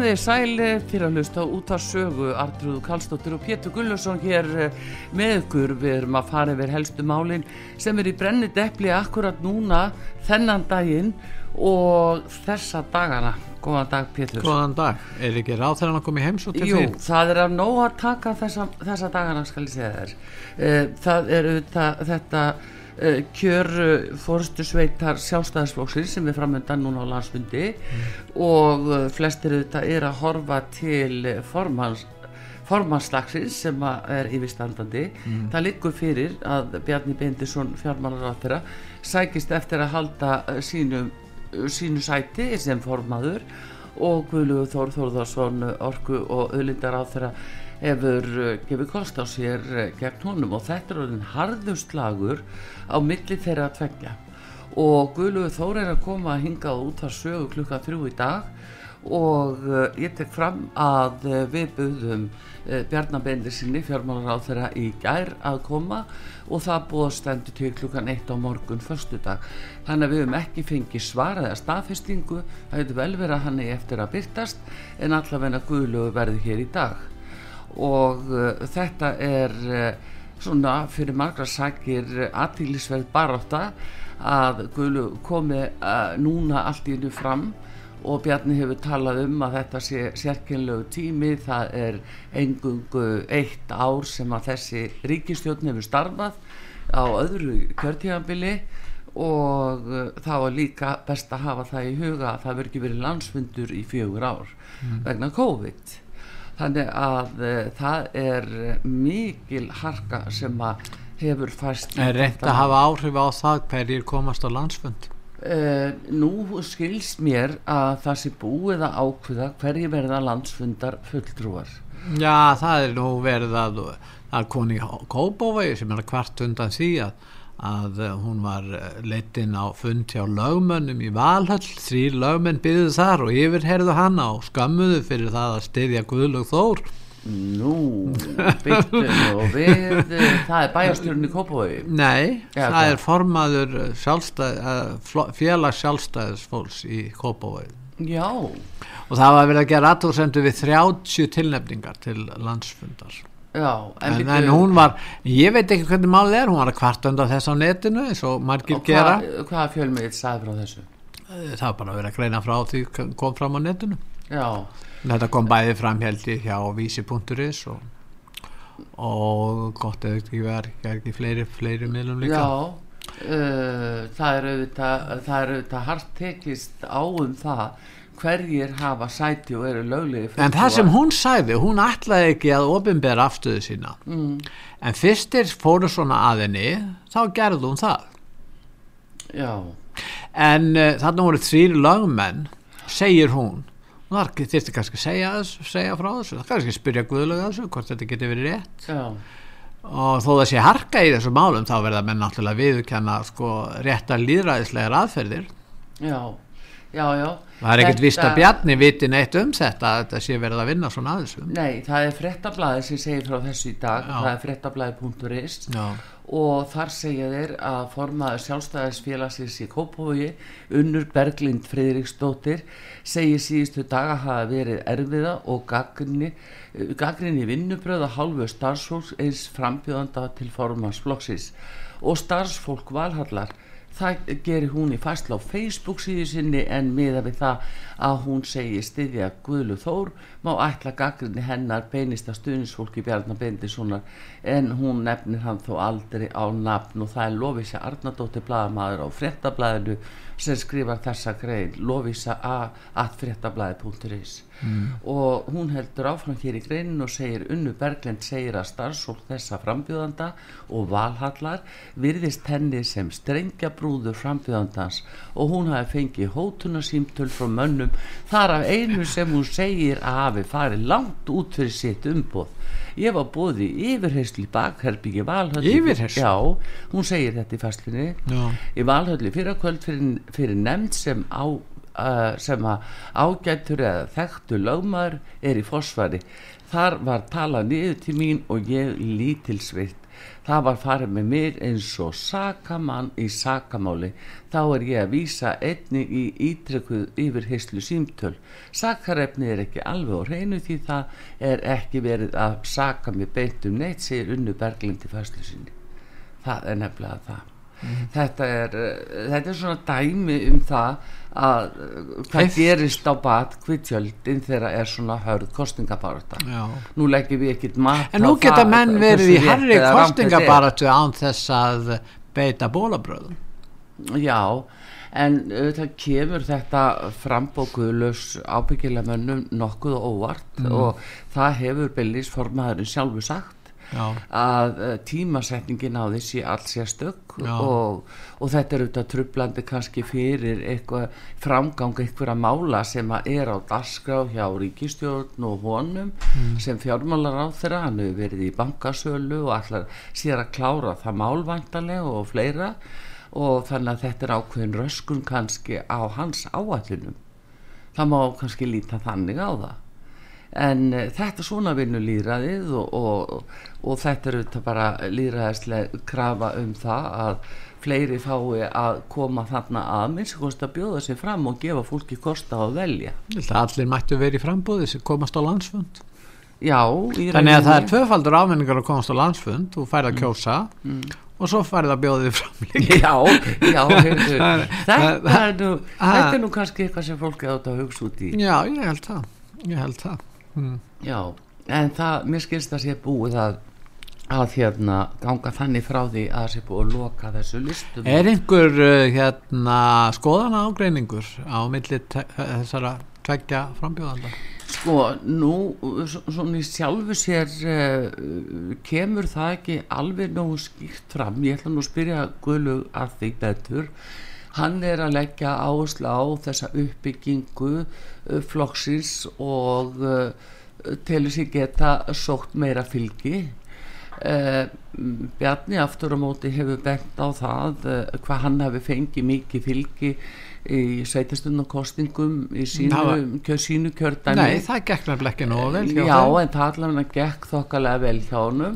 Komið þið sæli fyrir að hlusta út af sögu Artrúðu Kallstóttir og Pétur Gullusson hér eh, með ykkur. Við erum að fara yfir helstu málin sem er í brennit eppli akkurat núna þennan daginn og þessa dagana. Góðan dag Pétur. Góðan dag, er ekki ráð þegar hann að í heims og til Jú, því? það er að nóg að taka þessa, þessa dagana skal ég segja þér. Eh, Það er þetta uh, kjör uh, fórstu sveitar sjálfstæðisflóksir sem er framöndan núna á landsfundi og uh, flestir auðvitað er að horfa til eh, formans formannslagsins sem er yfirstandandi. Það liggur fyrir að Bjarni Bendisson fjármálaráttera sækist eftir að halda eh, sínu, sínu sæti sem formaður og Guðlugur Þór Þórðarsson orku og auðlindar á þeirra hefur uh, gefið kost á sér uh, gegn honum og þetta er orðin harðuslagur á milli þeirra að tvekja og Guðlugur Þór er að koma að hingað út að sögu klukka þrjú í dag og uh, ég tek fram að við buðum Bjarnabendir sinni fjármálar á þeirra í gær að koma og það búið stendur til klukkan eitt á morgun förstudag þannig að við höfum ekki fengið svar eða staðfestingu. Það hefur vel verið að hann er eftir að byrtast en allavegna Guðlugur verði hér í dag og uh, þetta er uh, svona fyrir margra sakir aðtílisverð barátta að Guðlu komi uh, núna allt í hennu fram og Bjarni hefur talað um að þetta sé sérkynlegu tími. Það er engungu eitt ár sem að þessi ríkistjórn hefur starfað á öðru kjörtíðanbili og uh, það var líka best að hafa það í huga að það verður ekki verið landsfundur í fjögur ár vegna COVID þannig að uh, það er mikil harka sem að hefur fæst Er reynd að hafa áhrif á það hverjir komast á landsfund? Uh, nú skilst mér að það sé búið að ákveða hverju verða landsfundar fulltrúar Já, það er nú verið að er koni Kópóvegi sem er að kvart undan því að, að eh, hún var leitin á fund hjá lögmönnum í Valhöll, þrý lögmenn byggðu þar og yfirherðu hana og skammuðu fyrir það að styðja Guðlög Þór. Nú, byttu og við eh, það er bæjarstjórn í Kópavogi. Nei, Já, það er formaður eh, félags sjálfstæðisfólks í Kópóvegi Já, og það var verið að gera aðtóðsendu við 30 tilnefningar til landsfundar já en, bíddu, en hún var, ég veit ekki hvernig málið er hún var að kvartanda þess á netinu eins og margir og gera. hvað, hvað fjölmið sagði frá þessu? Það var bara að vera að greina frá því kom fram á netinu. Já, þetta kom bæði fram held ég hjá vísi.is og, og gott eða ekki verið ekki fleiri, fleiri miðlum líka. Já uh, það er auðvitað það er auðvitað hart tekist á um það hverjir hafa sæti og eru löglegi en það sem hún sagði, hún ætlaði ekki að ofinbera afstöðu sína. Mm, en fyrstir fóru svona að henni þá gerði hún það. Já, en uh, þarna voru þrýr lögmenn segir hún. Og það þyrfti kannski að segja, segja frá þessu. Það kannski spyrja Guðlaug að þessu hvort þetta geti verið rétt. Já. Og þó það sé harka í þessu málum þá verða menn náttúrulega viðkenna sko réttar líðræðislegar aðferðir. Já, já, já. Það er ekkert vist að Bjarni viti neitt um þetta að þetta sé verið að vinna svona aðeins Nei, það er frettablaði sem segir frá þessu í dag. Já. það er frettablaði.is já, og þar segja þeir að formaður sjálfstæðisfélagsins í Kópavogi Unnur Berglind Friðriksdóttir segir síðustu daga hafa verið erfiða og gaggrinni gaggrinni vinnubröð að hálfu starfsfólks eins frambjöðanda til formansflokksins og starfsfólk valhallar það gerir hún í fæsla á Facebook síðu sinni en miða við það að hún segi styðja Guðlu Þór má ætla gaggrinni hennar beinist að stuðnisfólki Bjarnar Bendissonar en hún nefnir hann þó aldrei á nafn og það er Lofísa Arnardóttir blaðamaður á fréttablaðinu sem skrifar þessa grein Lofísa að fréttablaði.is mm. og hún heldur áfram hér í greinin og segir Unnu Berglind segir að starfsfólk þessa frambjöðanda og valhallar virðist henni sem strengja brúður frambjöðandans og hún hafi fengið hótunarsýmtöl frá mönnum þar af einu sem hún segir að hafi farið langt út fyrir sitt umboð ég var í yfirheysli bakherbyggi valhöll Yfirheyrslu? já, hún segir þetta í fæslinni já, í valhölli fyrir kvöld fyrir, fyrir nefnd sem á uh, sem að ágættur eða þekktu lögmaður er í fósfari þar var talað niður til mín og ég lítilsvitt það var farið með mér eins og sakamann í sakamáli. Þá er ég að vísa einni í ítrekuð yfir heyslu símtöl. Sakarefni er ekki alveg á hreinu því það er ekki verið að saka mig beint um neitt segir unnu Berglind í fæslu sinni. Það er nefnilega það þetta, er, uh, þetta er svona dæmi um það að uh, hvað Ef- gerist á bat hvitjöldin þegar er svona hörð kostingabarata nú leggjum við ekkert mat En nú geta það, menn verið í er. kostingabaratu án þess að beita bólabröðum. Já, en það kemur þetta frambókuðlaus ábyggilega mönnum nokkuð og óvart og það hefur Bellis formaðurinn sjálfu sagt að uh, tímasetningin á sé alls sérstök Já. og, og þetta er auðvitað trublandi kannski fyrir eitthvað framgang einhverja mála sem að er á darskrá hjá ríkistjórn og honum sem fjármálar á þeirra hann hefur verið í bankasölu og allar sér að klára það málvæntalega og fleira. Og þannig að þetta er ákveðin röskun kannski á hans áallunum það má kannski líta þannig á það en uh, þetta svona vinnu líðræðið og, og, og þetta er auðvitað bara líðræðislega krafa um það að fleiri fái að koma þarna að minnst kost að bjóða sér fram og gefa fólki kosta að velja. Allir mættu verið sem komast á landsfund. já, Þannig að það er tvöfaldur ámenningar að komast á landsfund, þú færð að kjósa og svo færð að bjóða þið fram líka. já, já, heyrðu, þetta, nú, þetta er nú kannski eitthvað sem fólki átt að hugsa út í. Já, ég held það, ég held það. Mm. Já, en það, mér skilst að sé búið að, að hérna ganga þannig frá því að það sé búið að loka þessu listum. Er einhver uh, hérna skoðana ágreiningur á milli þessara tveggja frambjóðanda? Sko, nú, svona í sjálfu sér uh, kemur það ekki alveg nógu skýrt fram. Ég ætla nú að spyrja Guðlu að því betur. Hann er að leggja áherslu á þessa uppbyggingu uh, flokksins og uh, telur sér geta sótt meira fylgi. Uh, Bjarni aftur á móti hefur bent á það uh, hvað hann hefur fengið mikið fylgi í sveitastunarkostingum í sínu, Það kjör, sínu kjördæmi Nei, það gekk nefnilega ekki nógu vel hjá já, þeim. en það allavega gekk þokkalega vel hjá honum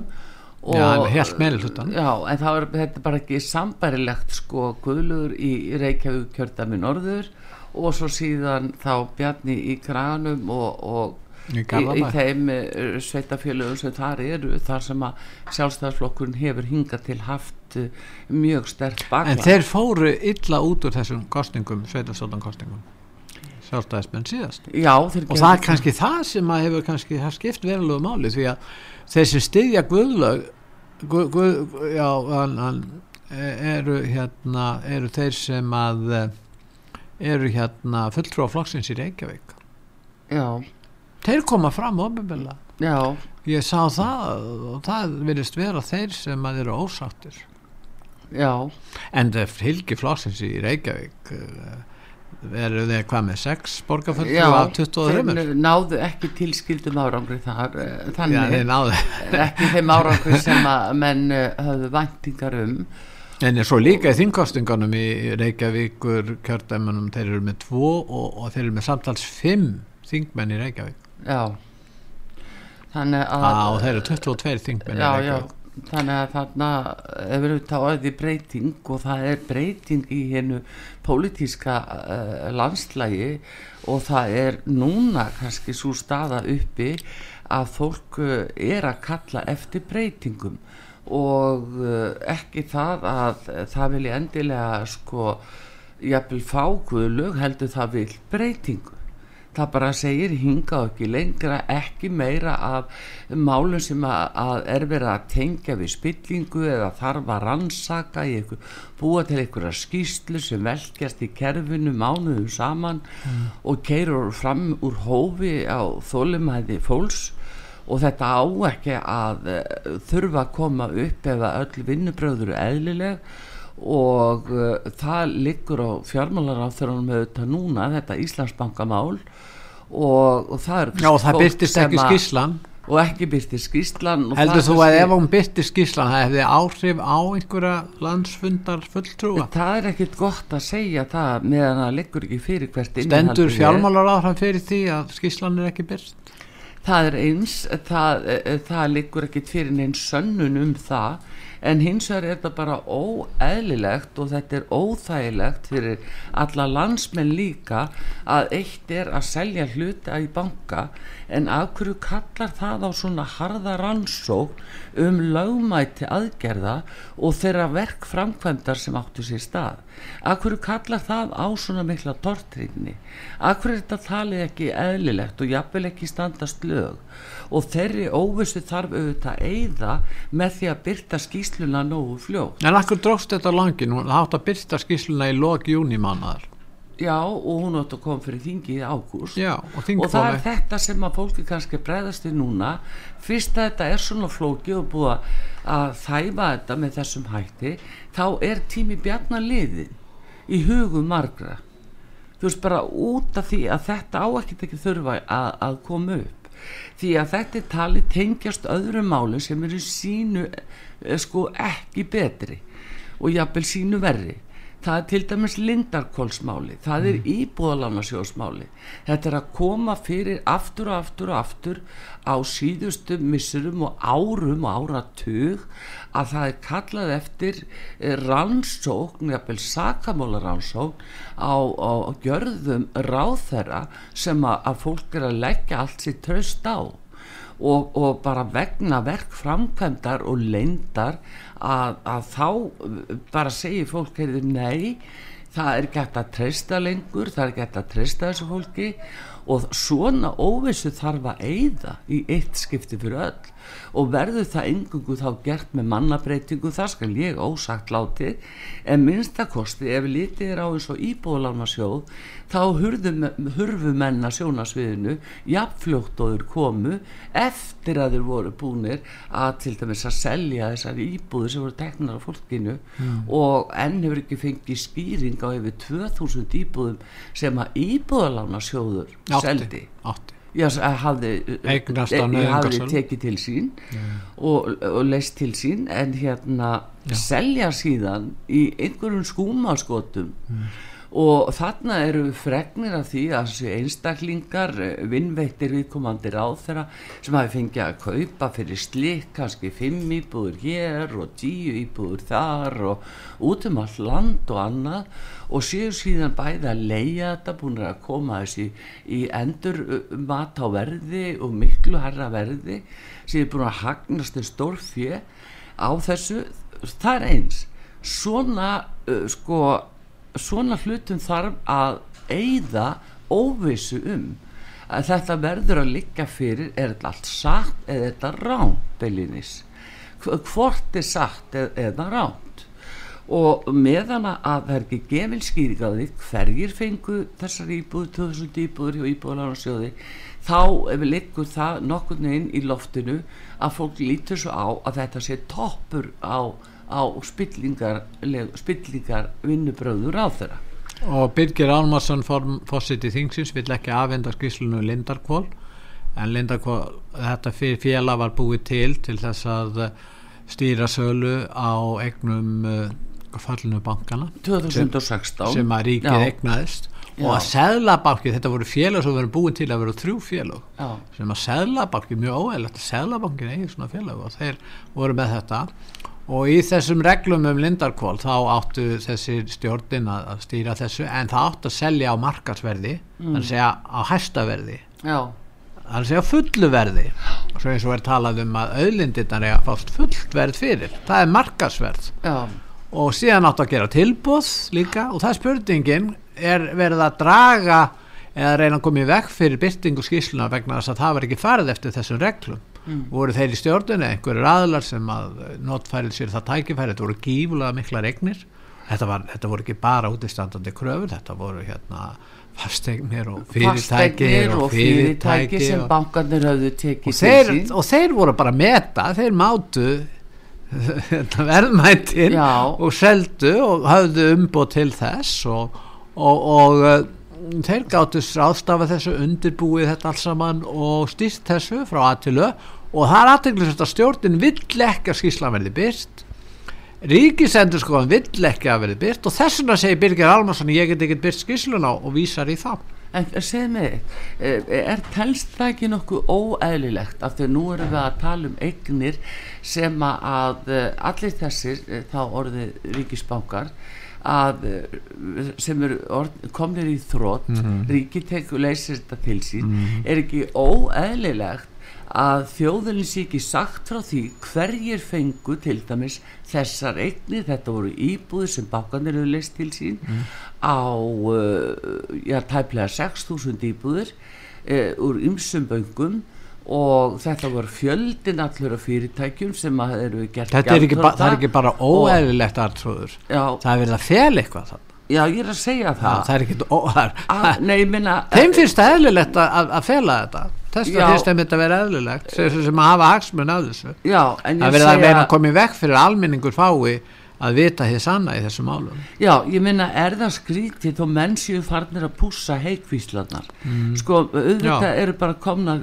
og, Já, hann hélt meirihlutann. já, en það var þetta er bara ekki sambærilegt sko Guðlugur í Reykjavík kjördæmi norður og svo síðan þá Bjarni í Granum og, og Í í, þeim uh, sveitafélögum sem þar eru þar sem að sjálfstæðarflokkurinn hefur hingað til haft uh, mjög stert En bakland þeir fóru illa út úr þessum kostningum, sveitastóttan kostningum sjálfstæðismenn síðast. Já, og það er kannski það sem að hefur kannski skipt verulegu máli því að þeir sem styðja Guðlaug guð, guð, já, hann, hann, eru hérna eru þeir sem að eh, eru hérna fulltrú á flokksins í Reykjavík? Já, þeir koma fram ofinbilla já, ég sá það og það virðist vera þeir sem að eru ósáttir. Já. En það fylgir flokksins í Reykjavík eh, eru þeir hvað með 6 borgarfulltrú Já, af 23 þeir náðu ekki tilskildum árangri þar eh, Já, þannig þeir náðu ekki þeim árangri sem að menn eh, höfðu væntingar um En er svo líka í þingkostingunum í Reykjavíkur kjördæmanum, þeir eru með tvo og, og þeir eru með samtals fimm þingmenn í Reykjavík. Já. Þannig að... Já, og þeir eru 22 þingmenn í já, Reykjavík. Þannig að þarna hefur við aðeins breyting og það er breyting í hennu pólitíska uh, landslægi og það er núna kannski svo staða uppi að fólk uh, er að kalla eftir breytingum. Og uh, ekki það að það vilja endilega sko jafnvel fákuðu heldur það vil breytingu það bara segir hinga og ekki lengra ekki meira af málum sem að, að er verið að tengja við spillingu eða þarf að rannsaka í ykkur, búa til einhverja skýslu sem velkjast í kerfinu mánuðum saman mm. og keirur fram úr hófi á þólumæði fólks og þetta á ekki að uh, þurfa að koma upp ef öll vinnubröður eru eðlileg og uh, það liggur á fjármálaráþurunum þetta núna, þetta Íslandsbankamál og, og það er Já, og það byrtist ekki skíslan og ekki byrtist skíslan Heldur þú að ef hún byrtist skíslan það hefði áhrif á einhverja landsfundar fulltrúa? Það er ekkit gott að segja það meðan það liggur ekki fyrir hvert Stendur fjármálaráþuran fyrir því að skíslan er ekki byrst? það er eins það, eh, það liggur ekki fyrir neins sönnun um það en hins vegar er þetta bara óeðlilegt og þetta er óþægilegt fyrir alla landsmenn líka að eitt er að selja hluta í banka. En af hverju kallar það á svona harða rannsók um lögmæti aðgerða og þeirra verk framkvæmdar sem áttu sér stað? Af hverju kallar það á svona mikla tortrinni af hverju er þetta talið ekki eðlilegt og jafnvel ekki standast lög og þeirri óvissu þarf auðvitað að eigða með því að byrta skýsluna nógu fljótt. En akkur dróst þetta langin, hún átt að byrta skýsluna í lok júni mannaðar Já og hún átt að koma fyrir þingi í ágúst. Og, og það er þetta sem að fólki kannski bregðast við núna. Fyrst að þetta er svona flóki og búið að þæfa þetta með þessum hætti þá er tími bjarnar liðin í hugum margra. Þú veist bara út af því að þetta á ekkert ekki þurfa að, að koma upp því að þetta tali tengjast öðrum málu sem eru sínu eh, sko ekki betri og jafnvel sínu verri það er til dæmis lindarkólsmáli það er mm. íbúðalánarsjósmáli þetta er að koma fyrir aftur og aftur og aftur á síðustu missurum og árum og áratug að það er kallað eftir eh, rannsókn, jafnvel sakamóla rannsókn á, á gjörðum ráþera sem að, að fólk er að leggja allt sér tröst á. Og, og bara vegna verk framkvæmdar og leindar að, að þá bara segir fólk heyrðu nei það er gætt að treysta lengur það er gætt að treysta þessu fólki og svona óvissu þarf að eigða í eitt skipti fyrir öll og verður það engungu þá gert með mannabreitingu það skal ég ósagt láti en minnstakosti ef litið er á eins og íbúðalána sjóð þá hurfu menna sjónasviðinu þeir komu eftir að þeir voru búinir að til dæmis að selja þessar íbúður sem voru teknar á fólkinu. Mm. og enn hefur ekki fengið skýring á yfir 2000 íbúðum sem að íbúðalána sjóður seldi. 8 já, hafði, hafði tekið til sín og, og leist til sín en hérna já. selja síðan í einhverjum skúmaskotum mm. Og þarna eru fregnir af því að einstaklingar eh, vinnveittir viðkomandir á þeirra sem hafi fengið að kaupa fyrir slik kannski fimm íbúður hér og tíu íbúður þar og út um all land og annað. Og séu síðan bæði að leia þetta búin að koma þessi í endur mat á verði og miklu herra verði séu búin að hagnast en stór fjö á þessu. Það er eins. Svona uh, sko svona hlutum þarf að eigða óvissu um. Að þetta verður að liggja fyrir er þetta allt satt eða þetta rán beilinnis hvort er satt eða rán og meðan að það er ekki gefil skýring að því hverjir fengu þessar íbúður, 2000 íbúður hjá íbúðalarsjóði þá liggum það nokkurnu inn í loftinu að fólk lítur svo á að þetta sé toppur á, á spillingar, spillingar vinnubröður á þeirra og Birgir Almarsson fórsiti þingsins vill ekki afhenda skýrslunu Lindarkvól en Lindarkvól þetta félag var búið til til þess að stýra sölu á egnum fallinu bankana 2016 sem að ríkið Já. egnaðist Já. og að seðlabanki, þetta voru félag sem voru búin til að vera þrjú félag Já. sem að seðlabanki, mjög óæðilegt að seðlabankin eigi svona félag og þeir voru með þetta og í þessum reglum um Lindarkvól þá áttu þessi stjórnin að, að stýra þessu en það áttu að selja á markarsverði mm. þannig að segja á hæstaverði. Þannig að segja fullu verði. Og svo eins og er talað um að auðlindirnar er að fást fullt verð fyrir. Það er markarsverð já, og síðan áttu að gera tilbúð líka og það spurningin er verið að draga eða reyna að koma í vekk fyrir byrtingu skýsluna vegna þess að það var ekki farið eftir þessum reglum mm. voru þeir í stjórnunni einhverjir aðlar sem að notfærið sér það tækifæri, þetta voru gífulega mikla regnir þetta, var, þetta voru ekki bara útistandandi kröfur, þetta voru hérna fasteignir og fyrirtæki fasteignir og fyrirtæki sem og, bankarnir höfðu og, tekið þeir, til sín. og þeir voru bara að meta þeir mátu verðmættin Já. og seldu og hafðu umbóð til þess og, og, og uh, þeir gáttu ráðstafa þessu undirbúið þetta alls saman og stýrt þessu frá aðtilu og það er aðteglisast að stjórnin vill ekki að skýslan verði byrt ríkisendur sko vill ekki að verði byrt og þess vegna segir Birgir Almarsson ég get ekki byrt skýsluna og vísar í það En segð mig, er, er telst það ekki nokkuð óeðlilegt af því að nú erum við að tala um eignir sem að eh, allir þessir, eh, þá orðið ríkisbankar, að eh, sem eru komnir í þrótt, mm -hmm. ríki tekur leysir þetta til sín, er ekki óeðlilegt að þjóðurinn sé ekki sagt frá því hverjir fengu til dæmis þessar eignir, þetta voru íbúðir sem bankanir eru leist til sín á uh, já, tæplega 6.000 íbúðir uh, úr ymsum böngum og þetta voru fjöldin allur af fyrirtækjum sem að eru gert Þetta er ekki, ba það er ekki bara óeðlilegt aðtrúður Já, það er verið að fel eitthvað þannig já, ég er að segja Já, það, það er ekki ó, það er, að, Nei, ég minna þeim finnst það eðlilegt að, að fela þetta þess að finnst þeim þetta að vera eðlilegt sem, sem að hafa hagsmun af þessu. Já, ég verið að vera að koma í vekk fyrir að almenningur fái að vita hér sanna í þessu málum. Já, ég minna er það skrítið og menn séu farnir að pússa heikvíslarnar? Sko, auðvitað Já. eru bara komnar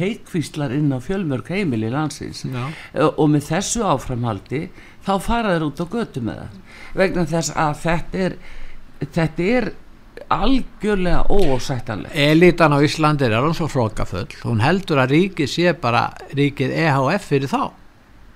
heikvíslar inn á fjölmörg heimili landsins. Já. og með þessu áframhaldi þá fara þeir út á götu með það. Vegna þess að þetta er þetta er algjörlega ósættanlegt Elitan á Íslandi er alveg svo frókafull hún heldur að ríkið sé bara ríkið EHF fyrir þá.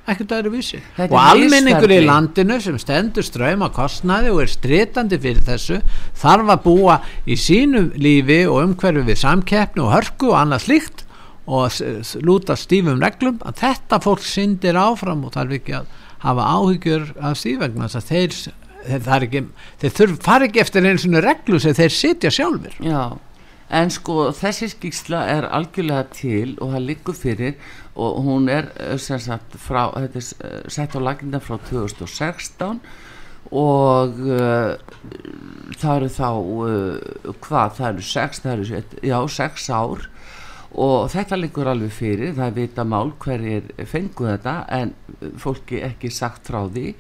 Ekkert öðru vísi. Og almenningur í landinu sem stendur ströym að kostnaði og er stritandi fyrir þessu þarf að búa í sínu lífi og umhverfi við samkeppni og hörku og annað slíkt og lúta stífum reglum. Að þetta fólk syndir áfram og þarf ekki að hafa áhyggjur af því vegna þess að þeir, þeir, ekki, þeir þurf, fara ekki eftir einu svona reglu sem þeir sitja sjálfur Já, en sko þessi skýrsla er algjörlega til og það liggur fyrir og hún er eh, sagt frá, þetta er eh, sett á laginda frá 2016 og uh, það eru þá uh, hvað, það eru sex, það eru, já, sex ár og þetta liggur alveg fyrir, það vita mál hverjir fengu þetta en fólki ekki sagt frá því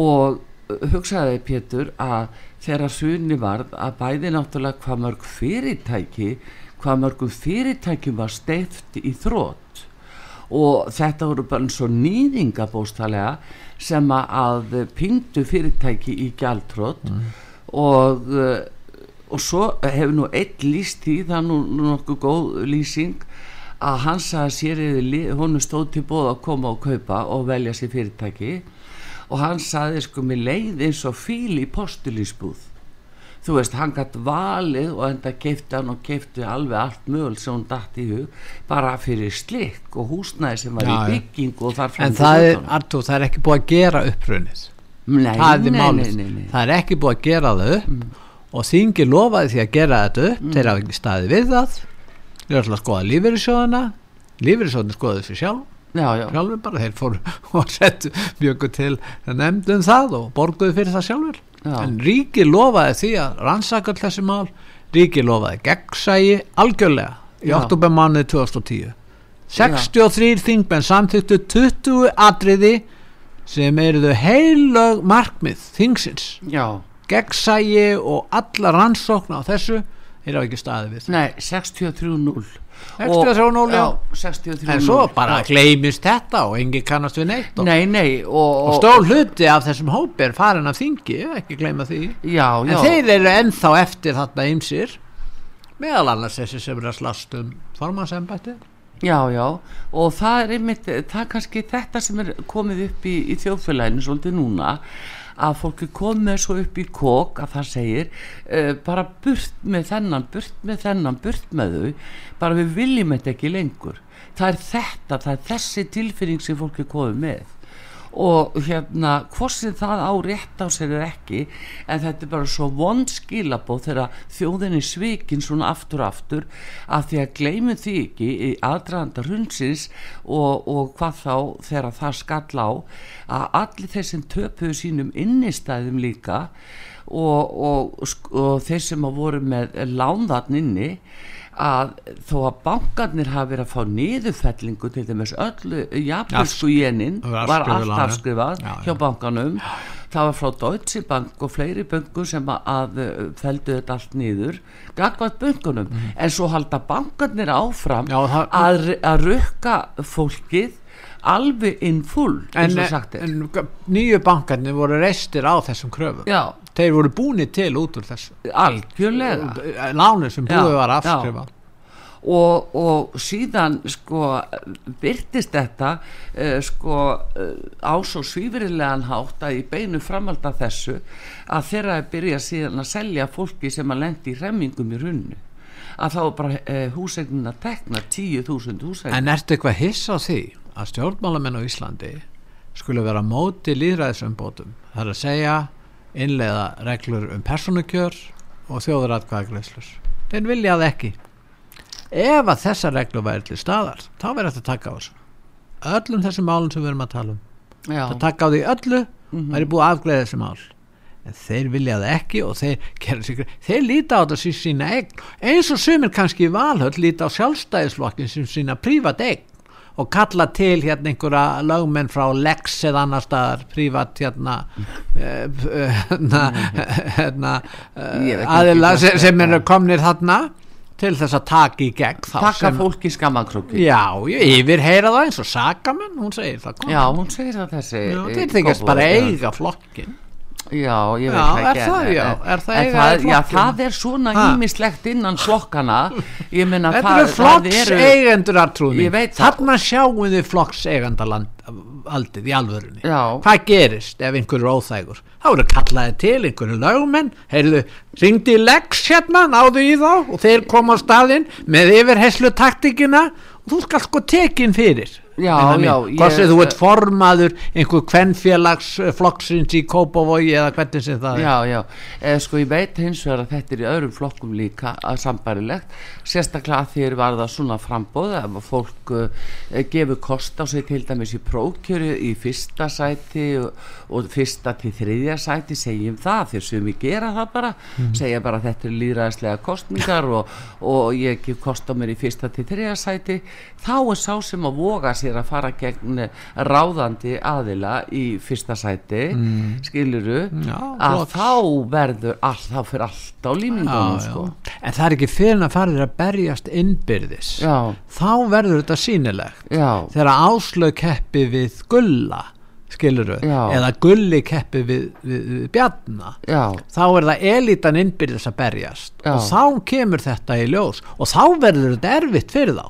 og hugsaði Pétur að þegar sunni varð að bæði náttúrulega hvað mörg fyrirtæki hvað mörgum fyrirtækjum var steift í þrótt og þetta voru bara svo nýðingabóstalega sem að pingdu fyrirtæki í gjaldtrótt og uh, og svo hefur nú eitt líst því það nú, nú nokkuð góð lýsing að hann sagði sér hún stóð til bóð að koma og kaupa og velja sér fyrirtæki og hann sagði sko mér leið eins og fíl í postulísbúð þú veist, hann gætt valið og enda keifti hann og keifti alveg allt mögul sem hún datt í hug bara fyrir slikk og húsnæði sem var Já, í já. byggingu og þar en til það er. Artúr, það er ekki búið að gera upprunnið nei, það það er ekki búið að gera það upp. Og þingi lofaði því að gera þetta upp. Þeir hafa ekki staðið við það. Þeir ætla að skoða lífeyrissjóðana lífeyrissjóðana skoðuðu sér sjálf. já, já, sjálfur bara, þeir fóru og settu mjög til nefndum það og borguðu fyrir það sjálfur Já. en ríki lofaði því að rannsaka þessi mál. Ríki lofaði gegnsægi algjörlega í Já. oktobermánuði 2010 63 þingmenn samþyktu 20 atriði sem eruðu heilög markmið þingsins. Gegnsægi og alla rannsókn á þessu þeir hafa ekki staðið við nei, 63-0 63-0, já. 63-0 en svo bara gleymist þetta og engin kannast við neitt og, nei, nei og, og og, stór hluti af þessum hópi er farin af þingi, ekki gleyma því. Já, en já, þeir eru ennþá eftir þarna ymsir meðal annars þessi sem er að slast um formansembætti já, já. Og það er einmitt, það er kannski þetta sem er komið upp í, í þjóðfélaginu svolítið núna að fólk er komið svo upp í kók að það segir uh, bara burt með þennan, burt með þennan burt með þau, bara við viljum þetta ekki lengur. Það er þetta, það er þessi tilfinning sem fólk er komið með og hérna hvort sem það á rétt á sér er ekki en þetta er bara svo vond skilabóð þegar þjóðinni svikin svona aftur aftur að því að gleymum því ekki í aðdraðanda hundsins og, og hvað þá þegar það skall á að allir þeir sem töpuðu sínum innistæðum líka og, og, og þeir sem að voru með lánðarn inni að þó að bankarnir hafi verið að fá niðurfellingu til dæmis öllu japansku jenin var allt afskrifað Já, já. hjá bankanum það var frá Deutsche Bank og fleiri böngu sem að, uh, feldu þetta allt niður gagvað böngunum en svo halda bankarnir áfram. Já, það- að, að rukka fólkið alveg in full en, en nýju bankarnir voru reistir á þessum kröfum. Já, þeir voru búinir til út úr þessu. Algjörlega. Lánir sem búið var að já. afskrifa. Og, og síðan sko byrtist þetta uh, sko uh, á svo svífurilegan hátt að í beinu framald af þessu að þeirra er byrja síðan að selja fólki sem að lendi í remmingum í runnu að þá er bara uh, húsegnin að tekna 10.000 húsegnin En ertu eitthvað hiss á því að stjórnmálamenn á Íslandi skulle vera móti líðræðisumbótum það er að segja innleiða reglur um persónukjör og þjóðuratkvæðagreislur þeir vilja það ekki. Ef að þessa reglur væri til staðar þá verður þetta að taka á þessu. Öllum þessum málum sem við erum að tala um. Það taka á því öllu væri búið að afgreða þessi mál. En þeir vilja það ekki og þeir sig þeir líta á þetta sem sína eign. Eins og sumir kannski í valhöll líta á sjálfstæðisflokkin sem sína prívat eign og kalla til hérna einhverja lögmenn frá Lex eða annar staðar prívat hérna eh, hérna, hérna eh, aðila sem, er. eru komnir þarna til þess að taka í gegn þá taka sem, fólki skammakrúki já, yfir heyra það eins og sakamenn hún segir það. Já, hún segir það þessi Já, eh, þeir þykast bara eiga flokkin Já, ég veit Já, það er ekki það, en- já? Er það en það, Já, það er svona Ha? ímislegt innan flokkana Þetta það, eru flokks það eigendur artrúðum Ég veit það. Þarna sjáum við flokks aldið í alvörunni. Hvað gerist ef einhver er óþægur? Þá eru kallaði til einhverju lögumenn Heyrðu, í Lex hérna náðu í þá og þeir koma á staðinn með yfirherslu taktikina og þú skal sko tekin fyrir Já, já, ég- sem þú ert formaður einhver kvennfélags eh, flokksins í Kópavogi eða hvernig sem það er. Já, já, eða sko ég veit hins vegar að þetta er í öðrum flokkum líka sambarilegt, sérstaklega þér var það svona frambóð að fólk uh, gefur kost á sig til dæmis í prókjöru í fyrsta sæti og, og fyrsta til þriðja sæti segjum það, þeir sem við gera það bara segja bara að þetta er líðræðislega kostningar og, og ég gef kost á mér í fyrsta til þriðja sæti. Þá er sá sem að voga sér að fara gegn ráðandi aðila í fyrsta sæti mm. skiluru Já, að flott. þá verður all, þá fyrir allt á límingunum já, sko. En það er ekki fyrir að fara þér að berjast innbyrðis. Já, þá verður þetta sýnilegt. Já, þegar áslög keppi við gulla skiluru, eða gulli keppi við, við, við bjarna já, þá er það elitan innbyrðis að berjast. Og þá kemur þetta í ljós. Og þá verður þetta erfitt fyrir þá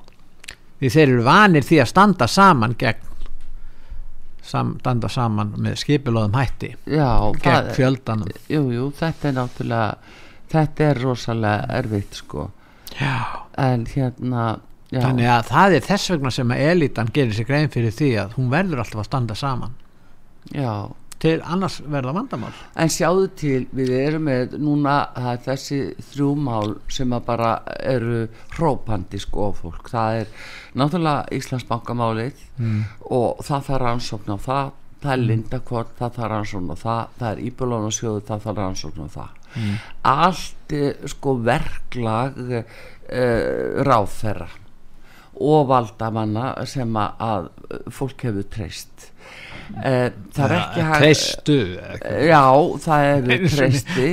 því þeir eru vanir því að standa saman gegn standa saman með skipilóðum hætti já gegn fjöldanum. Jú, jú, þetta er náttúrulega þetta er rosalega erfitt sko. Já. en hérna já, þannig að það er þess vegna sem að elitan gerir sig grein fyrir því að hún verður alltaf að standa saman. Já til annars verða vandamál En sjáðu til, við erum með núna er þessi þrjú mál sem að bara eru hrópandi sko fólk. Það er náttúrulega Íslandsbankamálið mm. og það þarf rannsókn á það, það er lindakvort, það þarf rannsókn á það, það er íbjörlónasjóðu, það þarf rannsókn á það. Allt eh, sko verklag uh, ráðferra og valdamanna sem að fólk hefur treyst. Uh, það er ekki hægt treystu Já, það eru treysti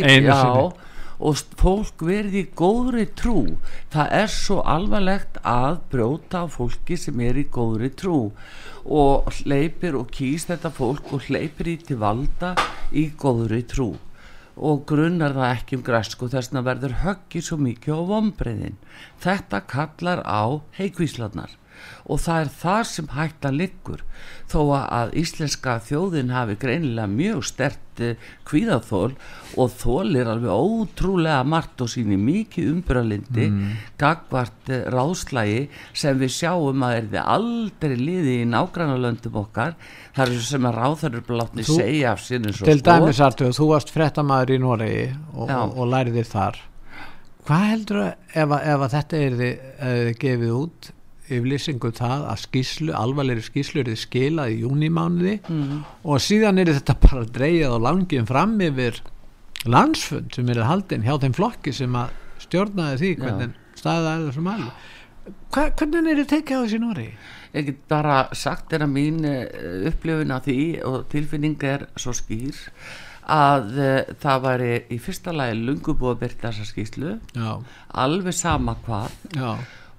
og fólk verið í góðri trú. Það er svo alvarlegt að brjóta á fólki sem er í góðri trú. Og hleypir og kýst þetta fólk og hleypir í til valda í góðri trú. Og grunnar það ekki um græsku þess vegna verður höggið svo mikið á vombriðin þetta kallar á heikvíslarnar og það er það sem hættan liggur. Þó að íslenska þjóðin hafi greinilega mjög stert kvíðaþól og þólir alveg ótrúlega margt og síni mikið umbröðlindi mm. gagvart eh, ráðslægi sem við sjáum að er þið aldrei liði í nágrannalöndum okkar. Það er sem að látni Þú- segja af sinni svo til dæmis Artur, þú varst frettamæður í Noregi og, og, og læriðir þar. Hvað heldur að ef, að- ef að þetta er þið gefið út yfirlýsingu um það að skýslu, alvarlegri skýslu er þið skilað í júnimánuði mm. og síðan er þetta bara dreigið og langið fram yfir landsfund sem er haldinn hjá þeim flokki sem að stjórnaði því hvernig staðið er þessum alveg Hva, hvernig er þið tekið á þessi Noregi? ég get bara sagt er að mín uh, upplifun af því og tilfinning er svo skýr að uh, það væri í fyrsta lagi lungu búið að byrta þessa skýslu Já, alveg sama hvað. Já,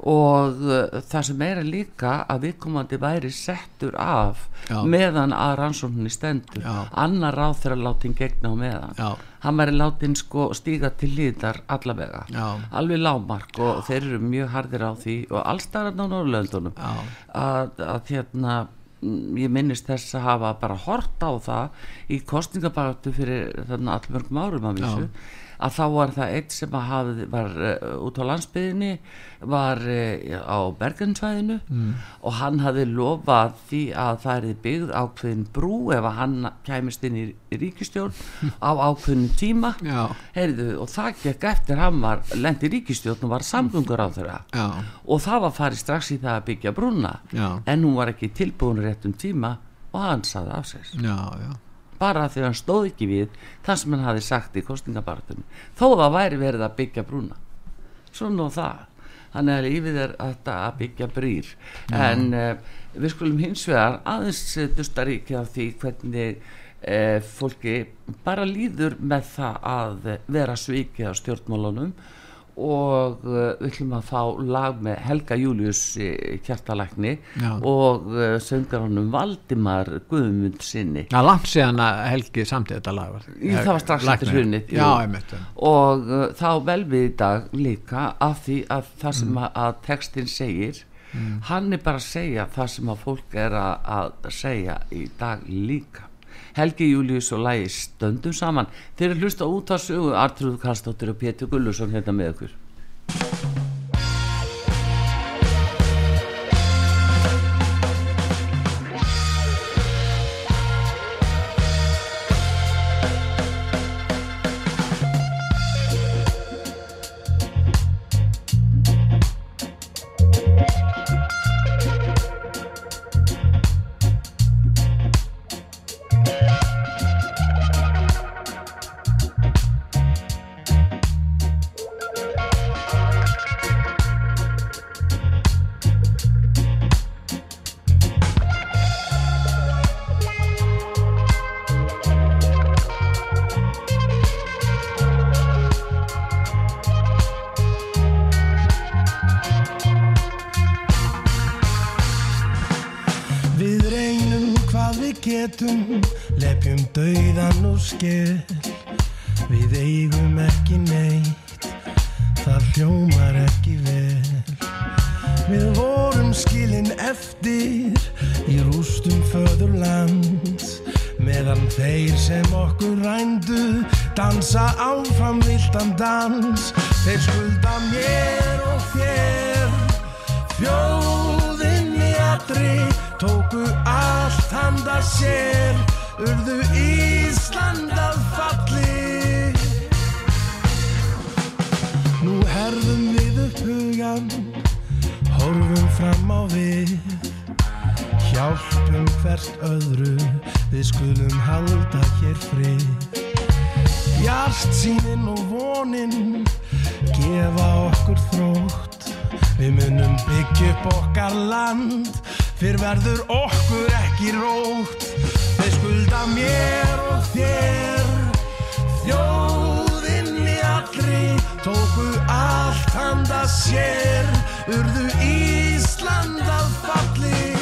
og uh, það sem er líka að viðkomandi væri settur af Já. meðan að rannsókninni stendur. Já. annar ráð þeirra látin gegna á meðan. Já, hann væri látin sko stíga til hlýðar allavega. Alveg lágmark og þeir eru mjög hardir á því og allstæðan á Norrlöndunum að, að hérna mm, ég minnist þess að hafa bara hort á það í kostningabaratu fyrir allmörgum árum að vísu að þá var það eitt sem hafði, var uh, út á landsbyðinni var uh, á Bergensvæðinu mm. og hann hafði lofað því að það er byggð ákveðin brú ef að hann kæmist inn í ríkistjórn á ákveðin tíma. Heyrðu, og það gekk eftir hann var lendi ríkistjórn og var samgöngur á þeirra já, og það var farið strax í það að byggja brúna. Já, en hún var ekki tilbúin rétt um tíma og hann saði af sér. Já, já. Bara að hann stóð ekki við það sem hann hafi sagt í kostningabaratunum þó það væri verið að byggja brúna. Svona og það. Þannig að lífið er að byggja brýr. En uh, við skulum hins vegar aðeins uh, dusta ríkja af því hvernig uh, fólki bara líður með það að eh, vera svikið á stjórnmálunum og uh, við ætlum að fá lag með Helga Július kjartalækni Já. og uh, söngar honum Valdimar Guðmund sinni er langt síðan að Helgi samtið þetta lag var. Það var strax eftir. Já, einmitt og uh, þá vel við í dag líka af því að það sem að, að textin segir hann er bara að segja það sem að fólk er að, að segja í dag líka Helgi Július og Lægi stöndum saman. Þeir eru hlusta út á sögu Artrúð Karlsdóttir og Pétur Gullusson hérna með okkur þeir sem okkur rændu dansa áfram viltan dans. Þeir skulda mér og þér, þjóðinni allri tóku allt handa sér. Urðu Ísland að falli. Nú herðum við upp hugan horfum fram á við hjálpum hvert öðru við skulum halda hér frið. Bjart sínin og vonin gefa okkur þrótt. Við munum byggja upp okkar land Fyrr verður okkur ekki rótt. Þeir skulda mér og þér Þjóðinni allri tóku allt handa sér. Urðu Ísland að falli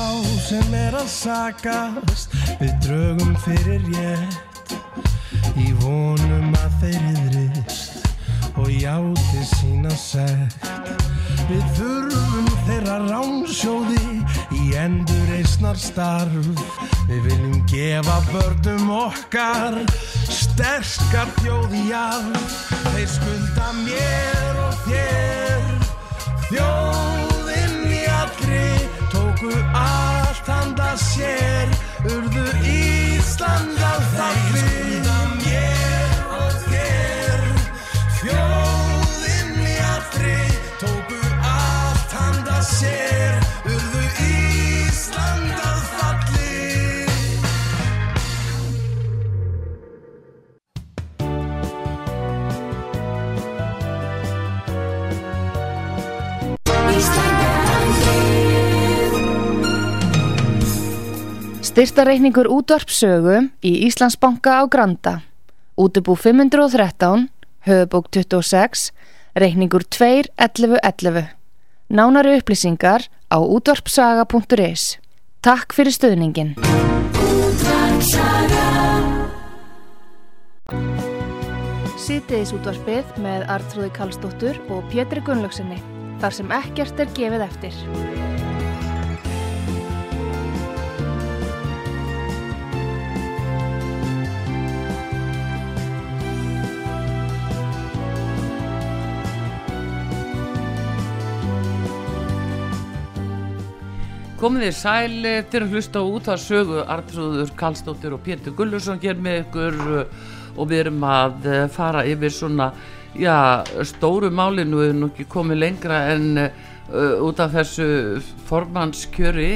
þá sem er að sakast. Við drögum fyrir rétt Í vonum að þeir yðrist Og játi sína sekt. Við þurfum þeirra ránsjóði Í endur eisnar starf. Við viljum gefa börnum okkar Sterskar þjóði jarf Þeir skulda mér og þér allri tóku allt handa sér. Urðu Ísland að þalli Styrtareikningur útvarpsögu í Íslandsbanka á Granda. Útubú 513, höfubók 26, reikningur 2.11.11. Nánari upplýsingar á útvarpsaga.is. Takk fyrir stöðningin. Sýtiðis útvarpið með Artrúði Kallstóttur og Pétri Gunnlaugsinni. Þar sem ekkert er gefið eftir. Komið þið sæl eh, til að hlusta út að sögu Artrúður Karlsdóttir og Pétur Gullursson hér með ykkur eh, og við erum að eh, fara yfir svona já, stóru málinu er nú ekki komið lengra en uh, út af þessu formannskjöri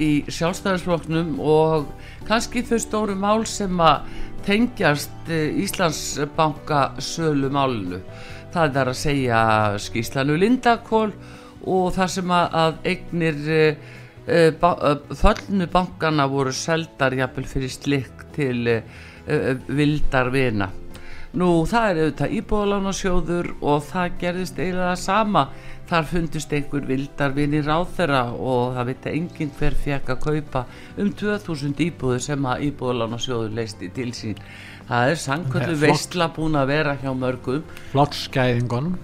í sjálfstæðarsflokknum og kannski þau stóru mál sem að tengjast Íslandsbanka sölu málinu það er að segja skýslanu Lindakól og það sem að eignir ba uh, föllnu bankana voru seldar jafnvel fyrir slikk til uh, vildar vina. Nú það er auðvitað íbúðalánasjóður og það gerðist eiginlega sama. Þar fundist einhver vildar vini ráþera og það veit enginn hver fekk að kaupa um 2000 íbúður sem að íbúðalánasjóður leisti til sín það er sangkvöldu Flott. veistla búin að vera hjá mörgum. Flokkskæðingunum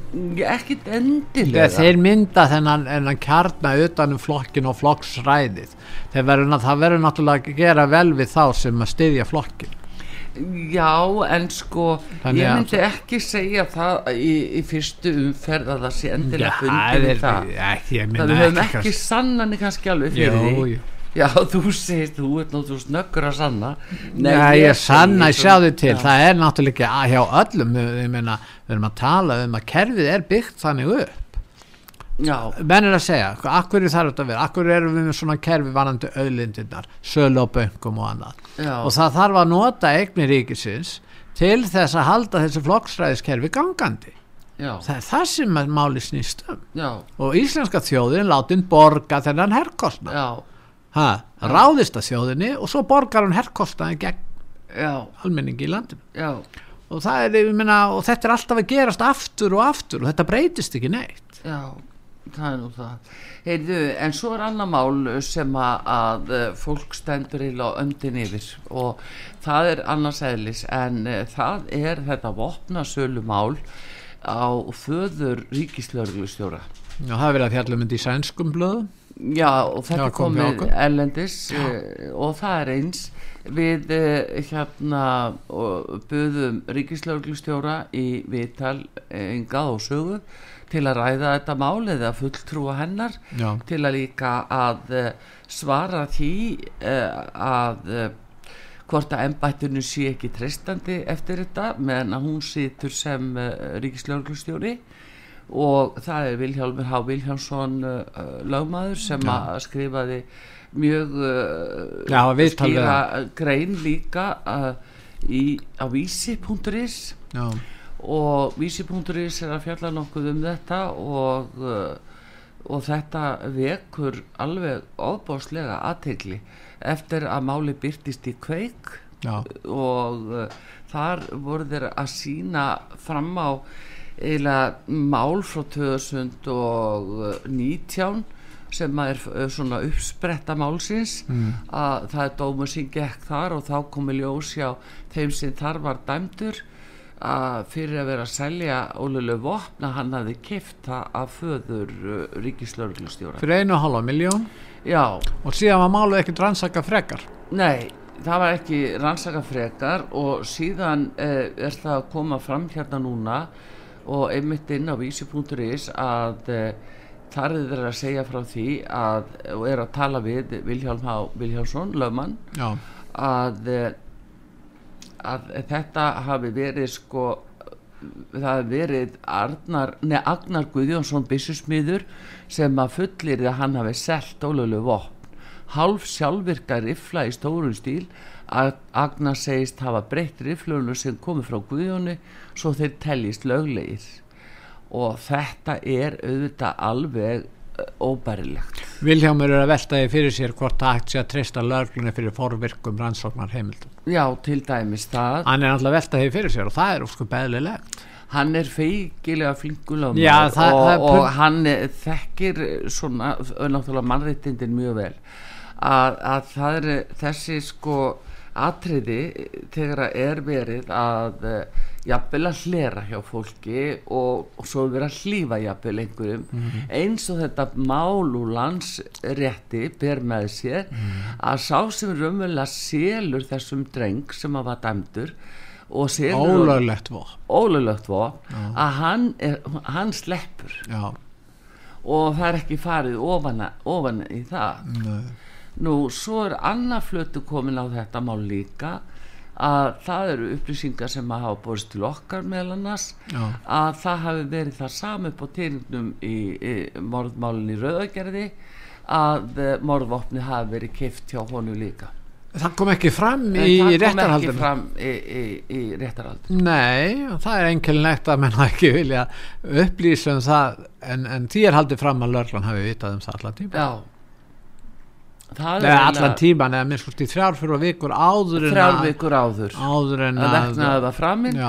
ekkit endilega. Þegar þeir mynda þennan, þennan kjarna utanum flokkin og flokksræðið. Þeir verður, það verður náttúrulega að gera vel við þá sem að styðja flokkin Já, en sko Þannig ég myndi ekki segja það í, í fyrstu umferð að það sé endilega það við er það. ekki, ég Það við höfum ekki ekki sannanir kannski alveg fyrir því. Já, þú segir, þú ert náttúrulega snöggur að sanna. Nei, ég sanna, segi sjáðu til, Já. það er náttúrulega ekki að- hjá öllum, við, ég meina, við erum að tala um að kerfið er byggt þannig upp. Já, menn er að segja, akkur er það þetta að vera? Akkur erum við með svona kerfi varandi auðlindirnar, sölu á bönkum og annað? Já, og það þarf að nota eignir ríkisins til þess að halda þessu flokksræðiskerfi gangandi. Já, það er það sem máli snýst um. Já, og íslenska þjóðin látin borga þennan herrkostnað já, ha, ráðist að þjóðinni og svo borgar hann herrkostnaði gegn já, almenningi í landinu. Já, og, það er, ég meina, og þetta er alltaf að gerast aftur og aftur og þetta breytist ekki neitt. Já, það er nú það. Heyrðu, en svo er annar mál sem að, að eh, fólk stendur á öndin yfir og það er annars eðlis en uh, það er þetta vopnasölu mál á föður ríkislörglustjóra. og það er verið að fjalla um þetta í sænskum blöðum Já, og þetta Já, kom komið okkur. ellendis uh, og það er eins við eh, hérna buðum ríkislauglustjóra í viðtal engað og sögu til að ræða þetta mál eða fulltrúa hennar Já. til að líka að eh, svara því eh, að eh, hvort að embættinu sé ekki treystandi eftir þetta meðan að hún situr sem ríkislauglustjóri og það er Vilhjálmur H. Vilhjálmsson uh, lögmaður sem að skrifaði mjög uh, Já, skýra grein líka uh, í, á vísi.is og vísi.is er að fjalla nokkuð um þetta og, uh, og þetta vekur alveg ofbáslega aðtegli eftir að máli byrtist í kveik. Já, og uh, þar voru þeir að sína fram á eiginlega mál frá 2019 sem er svona uppspretta málsins að það er dómur sem gekk þar og þá komi ljós hjá þeim sem þar var dæmdur að fyrir að vera að selja ólulegu vopna hann hafði keft það af föður uh, ríkislauglustjóra fyrir einu og hálfa miljón já, og síðan var málið ekkert rannsaka frekar? Nei, það var ekki rannsaka frekar og síðan eh, er það að koma fram hérna núna og einmitt inn á vísi.is að eh, þar er þeir að segja frá því að, og er að tala við Vilhjálm H. Vilhjálmsson, lögmann, að, eh, að þetta hafi verið sko það hafi verið Arnar, nei, Agnar Guðjónsson byssusmiður sem að fullir að hann hafi selt ólölu vopn hálf sjálfvirka rifla í stórum stíl að Agnar segist hafa breytt riflunum sem komið frá Guðjóni svo þeir teljist löglegir og þetta er auðvitað alveg óbærilegt Vilhjámur er að velta því fyrir sér hvort það sé að treysta löglunni fyrir forvirkum rannsóknar heimildum. já, til dæmis það Hann er alltaf að velta því fyrir sér og það er óskup beðlilegt. hann er feikilega flinkulöfum og, það og pund- hann þekkir svona, náttúrulega mannréttindin mjög vel að, að það er þessi sko atriði eh, þegar að er verið að uh, jafnvel að hlera hjá fólki og, og svo verið að hlýfa jafnvel einhverjum eins og þetta mál úr landsrétti ber með sér að sá sem raunverulega selur þessum dreng sem að var dæmdur og selur Ólöglegt vopn. Að hann, er, hann sleppur. Já, og það er ekki farið ofan, ofan í það. Nei. Nú svo er annað flötu komin á þetta mál líka að það eru upplýsingar sem að hafa borist til okkar meðal annars Já. að það hafi verið það sami upp á týrnum í, í morðmálinn í Rauðagerði að eh, morðvopni hafi verið kift hjá honu líka Það kom ekki fram en í það kom ekki réttarhaldinu. fram í, í, í réttarhaldinu Nei, það er enkelnegt að menn ekki vilja upplýsa um það en, en því er haldið fram að lörglan hafi vitað um það allan tíma. já Nei, er allan tíman eða minnst í þrjár fyrir vikur áður en að vikur áður. áður en að veknaði var framinn.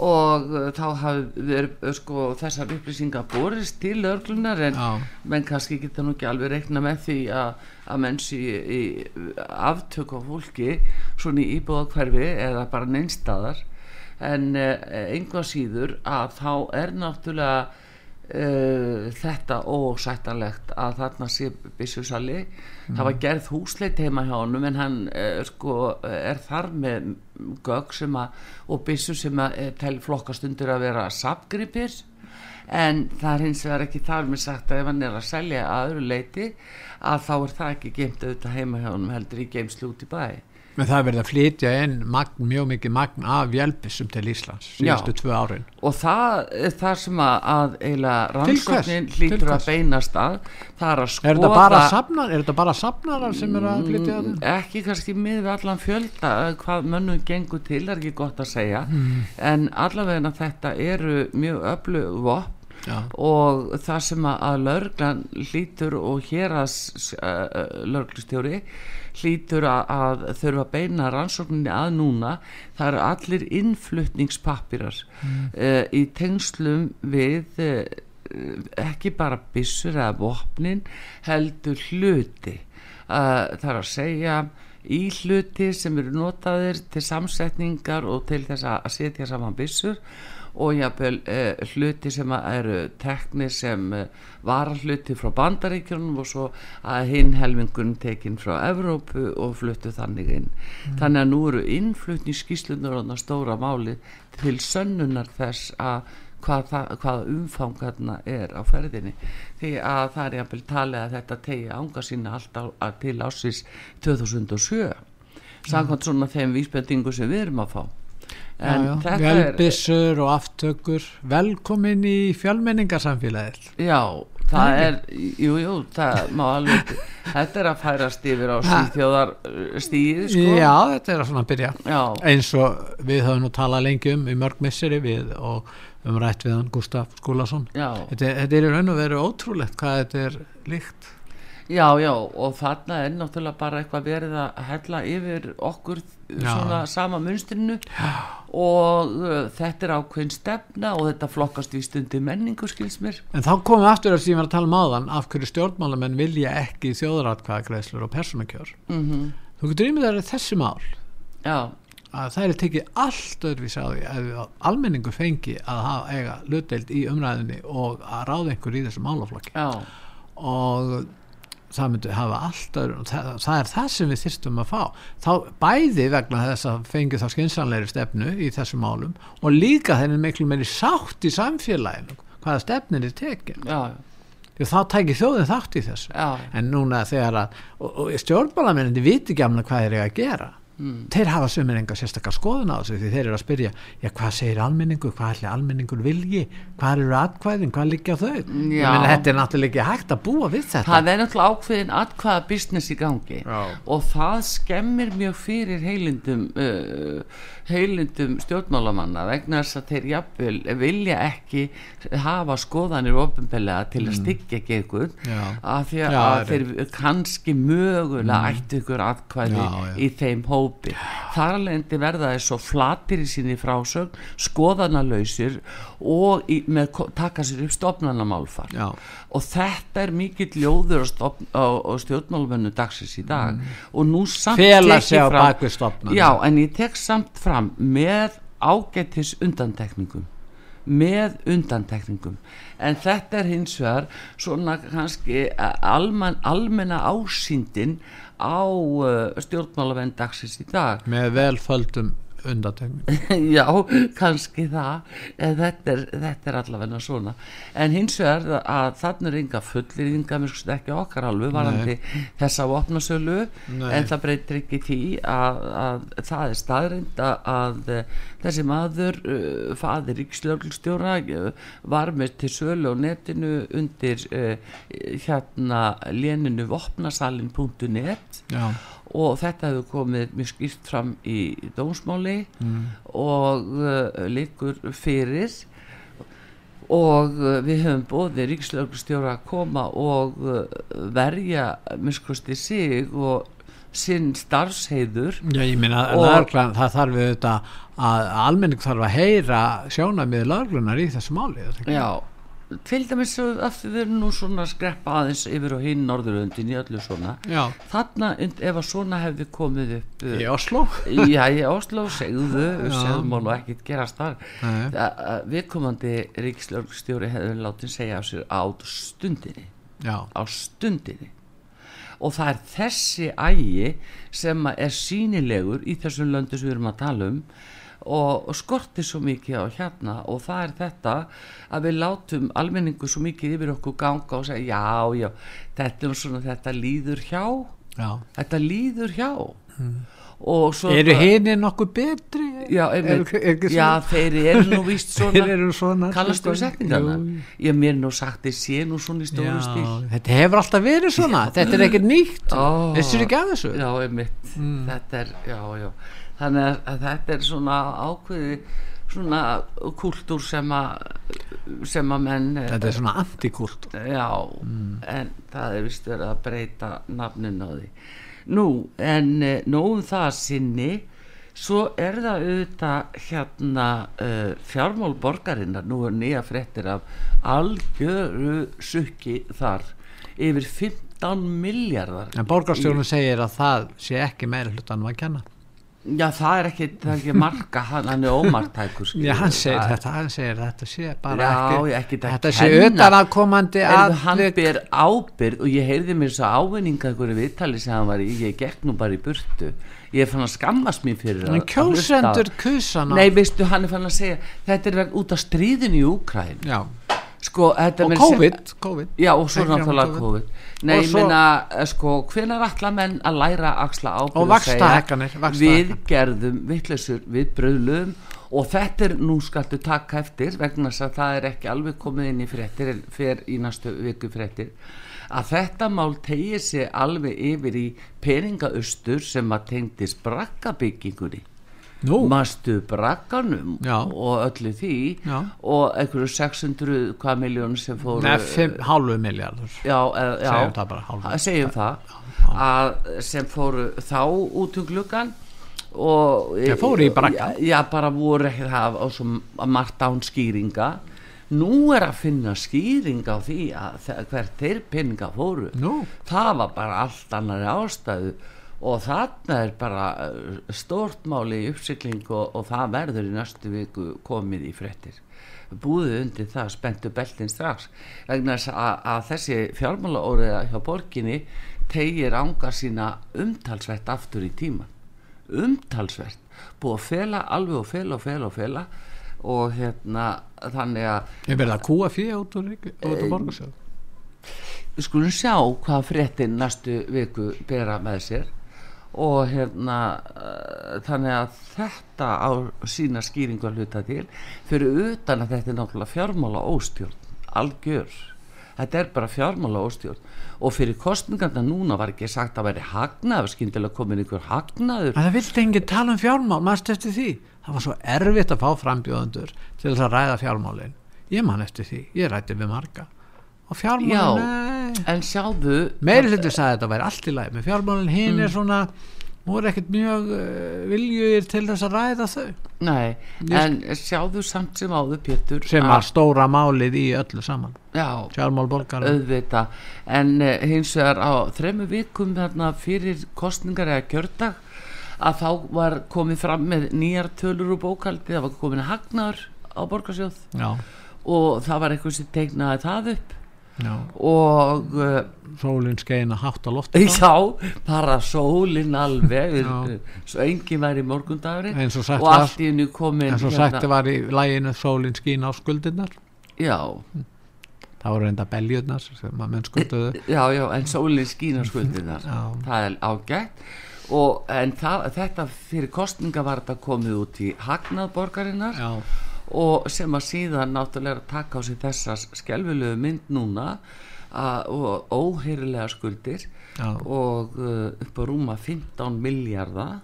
Og uh, þá hafi verið uh, sko, þessar upplýsingar borist til örglunar en já, menn kannski geta nú ekki alveg reikna með því að, að menn sé í, í aftök á fólki svona í íbúðakverfi eða bara neinstadar en uh, einhvað síður að þá er náttúrulega uh, þetta ósættanlegt að þarna sé byssusali. Það var gerð húsleit heima hjá honum en hann uh, sko er þar með gögg sem að og byssur sem að uh, tel flokkast undir að vera sapgripir en það er hins vegar ekki þar með sagt að ef hann er að selja að öðru leiti að þá er það ekki geimt auðvitað heima hjá honum heldur í geimslu út í bæ menn það er verið að flytja inn magn, mjög mikið magn af vélbissum til Íslands síðustu tvö árin. og það er það sem að, hvers? rannsóknin hlýtur að beinast að það er að Er skoða þetta bara safnar, er þetta bara safnarar sem er að flytja Mm, þetta? ekki kannski við allan fjölda eh, hvað mönnum gengur til er ekki gott að segja Mm. en allavega þetta eru mjög öflug vopn Já, og það sem að, laurglan hlýtur og hér að uh, laurglustjóri hlýtur að, að þurfa að beina rannsókninni að núna. Það eru allir innflutningspappirar mm. í tengslum við uh, ekki bara byssur eða vopnin heldur hluti. Uh, það er að segja í hluti sem eru notaðir til samsetningar og til þess að setja saman byssur og jafnvel eh, hluti sem eru teknir sem eh, varahluti frá bandaríkjunum og svo að hinn helmingun tekinn frá Evrópu og fluttu þannig inn. Þannig að nú eru innflutningsskíslunar og það stóra máli til sönnunar þess að hvað, hvað umfang þarna er á ferðinni. Því að það er jafnvel talið að þetta tegi ánga sína alltaf til ásins 2007 samkvæmt svona þeim vísbendingu sem við erum að fá já, já. þetta er velbissur og aftökur. Velkomin í fjölmenningarsamfélagið. Já, það er jú, jú, það má alveg þetta er að færast yfir á stíþjóðar stíð, sko. Já, þetta er að svona byrja. Já, eins og við höfum nú talað lengi um í mörg misseri við og um rætt við hann Gustaf Skúlason. Já. þetta, þetta er í raun og veru ótrúlegt hvað þetta er líkt. Já, já, og þarna er náttúrulega bara eitthvað verið að hella yfir okkur Já. svona sama munstrinu og þetta er ákveðin stefna og þetta flokkast í stundi menningu skils mér. en þá komum við aftur að því að ég var að tala um áðan af hverju stjórnmálamenn vilja ekki þjóðratkvæðagreðslur og persónakjör Mm þú getur ímyndað að þessi mál. Já, að það er tekið allt öðruvís á því að almenningu fengi að hafa eiga hlutdeild í umræðinni og að ráða einhver í þessu málaflokki. Já, og það myndi hafa allt öðru. Og það, það er það sem við þyrstum að fá. Þá bæði vegna þess að fengi þá skynsanleiri stefnu í þessum málum og líka þenni miklu meiri sátt í samfélaginu hvaða stefnin er tekin. Já, því þá tækir þjóðin þátt í þessu. Já, en núna þegar að stjórnbálamennin viti ekki amna hvað þeir eiga að gera mm, þeir hafa sömur enga sérstakar skoðun á þessu því þeir eru að spyrja, já hvað segir almenningu hvað ætli almenningur vilji? Hvað eru atkvæðin, hvað liggja þau? Ég Já. meina þetta er náttúrulega ekki hægt að búa við þetta. Það er náttúrulega ákveðin atkvaða business í gangi. Já. og það skemmir mjög fyrir heilindum uh, heilindum stjórnmálamanna vegna þess að þeir jafnvel vilja ekki hafa skoðanir ofinbelega til að styggja Mm. Já. af því að þeir kannski mögulega ættu ykkur atkvæði í þeim hópi. Þar alveg verða þeir svo flatir í sinni frásögn skoðanalausir og í, með, taka sér upp stofnanamálfar. Já. og þetta er mikill ljóður á, stjórnmálmennu dagsins í dag. Og nú samt Fela sig á fram- bak við stofnanir. já, en ég tek samt fram með ágættis undantekningum. Með undantekningum. En þetta er hins vegar svona kannski alman, almenna ásýndin á uh, stjórnmálavenn dagsins í dag. Með velföldum undatekning já, kannski það. Þetta er, þetta er allavega svona. En hins vegar að þannig er ynga fullirðinga, mér skoðst ekki okkar alveg varandi þessa vopnasölu en það breytir ekki því að, að það er staðrind að, að eh, þessi maður uh, fadir ríkslörglstjóra uh, var með til sölu á netinu undir uh, hérna léninu vopnasalin.net og þetta hefur komið mjög skýrt fram í dómsmáli og uh, liggur fyrir. Og uh, við höfum bóðið ríkislauglustjóra að koma og uh, verja miskusti sig og sinn starfsheiður já ég Og- lögreglan, það þarf við þetta að almenning þarf að heyra sjónamið löglunar í þessu máli já til dæmis að við erum nú svona skreppa aðeins yfir á hinn Norðurlöndin í öllu svona. Já, þarna ef að svona hefði komið upp í Oslo Já, í Oslo segðu, Já. segðu má nú ekkit gerast þar. Viðkomandi ríkislörgstjóri hefði látið segja á sér á stundinni. Já, á stundinni og það er þessi ægi sem er sínilegur í þessum löndu sem við erum að tala um og, og skortir svo mikið á hérna. Og það er þetta að við látum almenningu svo mikið yfir okkur ganga og segja já, já, þetta er svona þetta líður hjá. Já. þetta líður hjá. Svo eru hinni nokkuð betri? Já, Er- er ekki já, þeir eru nú víst svona þeir eru svona kallastu við setningarna Jú. ég mér er nú sagt þeir sé nú svona í stóru Já, stíl. þetta hefur alltaf verið svona. Þetta er ekkert nýtt. Ó. vissir ekki af þessu? Já, Mm. þetta er já, já, þannig að, að þetta er svona ákveði svona kúltúr sem að sem að menn þetta er svona antikult já, en það er vist verið að breyta nafnin á því nú, en eh, nógum það að sinni. Svo er það auðvitað hérna uh, fjármál borgarinnar. Nú er nýja fréttir af algjöru sukki þar yfir 15 miljardar en borgarstjórnum segir að það sé ekki meira hlutanum að kenna Já, það er ekki, það er ekki marka hann, hann er ómartækur. Já, hann segir Það- þetta, hann segir þetta sé bara Já, ekki, ekki að þetta sé kenna. utanakomandi Heyrðu, hann ber ábyrð og ég heyrði mér svo ávinninga einhverju viðtali sem hann var í, ég gekk nú bara í burtu. Ég fann að skammast mér fyrir að- að á- kjósendur kusana Nei, veistu, hann er fann að segja þetta er vegna út af stríðinu í Úkræn Já, sko, og segja- COVID, COVID Já, og svo náttúrulega COVID. COVID Nei, ég meina, eh, sko, hvenar ætla menn að læra axla ábyrgð Og vaxtahækkanir, vaxtahækkanir. Við gerðum vitleysur, við bröðluðum og þetta er, nú skaltu taka eftir vegna þess að það er ekki alveg komið inn í fréttir, fer í næstu viku fréttir að þetta mál tegir sig alveg yfir í peningaustur sem að tengdist brakkabyggingunni Nú, mastu brakkanum Já. og öllu því Já. og einhverju 600 hvað miljónu sem já, eða, já, Segjum það bara, hálfu. að segjum það að sem fóru þá út um gluggan og braggann. já, já, bara voru ekki það svo margt án skýringa nú er að finna skýring á því að hvert þeir peninga fóru Nú. það var bara allt annari ástæðu og þarna er bara uh, stórt máli í uppsikling og, og það verður í næstu viku komið í fréttir. Búðu undir það spenntu beltin strax. Vegna að, að þessi fjármálaóriða hjá borginni tegir ánga sína umtalsvert aftur í tíma umtalsvert. Búið að fela alveg og fela og fela og fela og hérna þannig að Ég verði að kúa fyrir úr, ríki- út Eh, borgarsjóð við skulum sjá hvað fréttin næstu viku bera með sér og hérna uh, þannig að þetta á sína skýringu að hluta til. Fyrir utan að þetta er náttúrulega fjármála óstjórn algjör. Þetta er bara fjármála óstjórn og fyrir kostningarna núna var ekki sagt að veri hagnaður skyndilega komin einhver hagnaður. En það vildi enginn tala um fjármál, mannst eftir því? Það var svo erfitt að fá frambjóðendur til þess að ræða fjármálin. Ég man eftir því, ég rætti við marga Já, nei. en sjáðu Meiri hluti sagði að þetta væri allt í lagi með fjármálin hinn Mm. er svona voru ekkert mjög uh, viljugir til þess að ræða þau. Nei, en sjáðu samt sem áður Pétur sem var stóra málið í öllu saman. Já, auðvita en uh, hins vegar á þremu vikum þarna fyrir kostningar eða kjördag að þá var komið fram með nýjar tölur og bókaldi það var komin hagnar á borgarsjóð. Já, og það var eitthvað sem teiknaði það upp já, og uh, sólinn skeina hátt á lofti já, bara sólin alveg. Já. svo engin væri morgundagurinn. Eins og var allt í hennu komin eins og sagt var í læginu sólinn skín á skuldinnar já, það voru menn skulduðu. Já, já, en sólin skína skuldinar Já. það er ágætt. Og en það, þetta fyrir kostninga var þetta komið út í hagnað borgarinnar. Já, og sem að síðan náttúrulega taka á sig þessa skelfilegu mynd núna og óheyrilega skuldir Já. og uh, upp á rúma 15 miljardar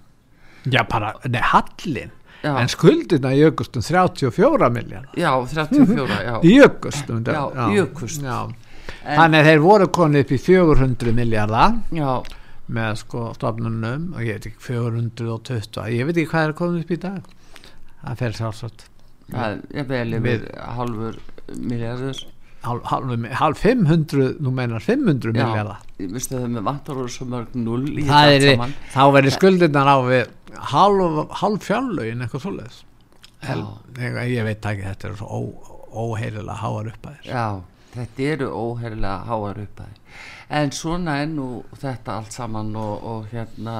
já bara, nei, hallin. Já. en skuldina jökust um 34 miljard já, 34, já. Jökust um Já, jukust. já. þannig að þeir voru konið upp í 400 miljardar já, með sko stofnunum. Og ég veit ekki 420 ég veit ekki hvað er komið upp í dag. Það fer sjálfsagt það er vel yfir halvur miljardur hálf 500 nú meinar 500 miljardar já, vistu það með vantar og svo mörg null í það saman. þá verður skuldirnar á við hálf fjárlögin eitthvað svoleiðis. Já. ég, ég veit ekki þetta er svo óheirilega háar upphæðir. Já, þetta eru óherlega háar upphæðir. En svona er nú þetta allt saman og, og hérna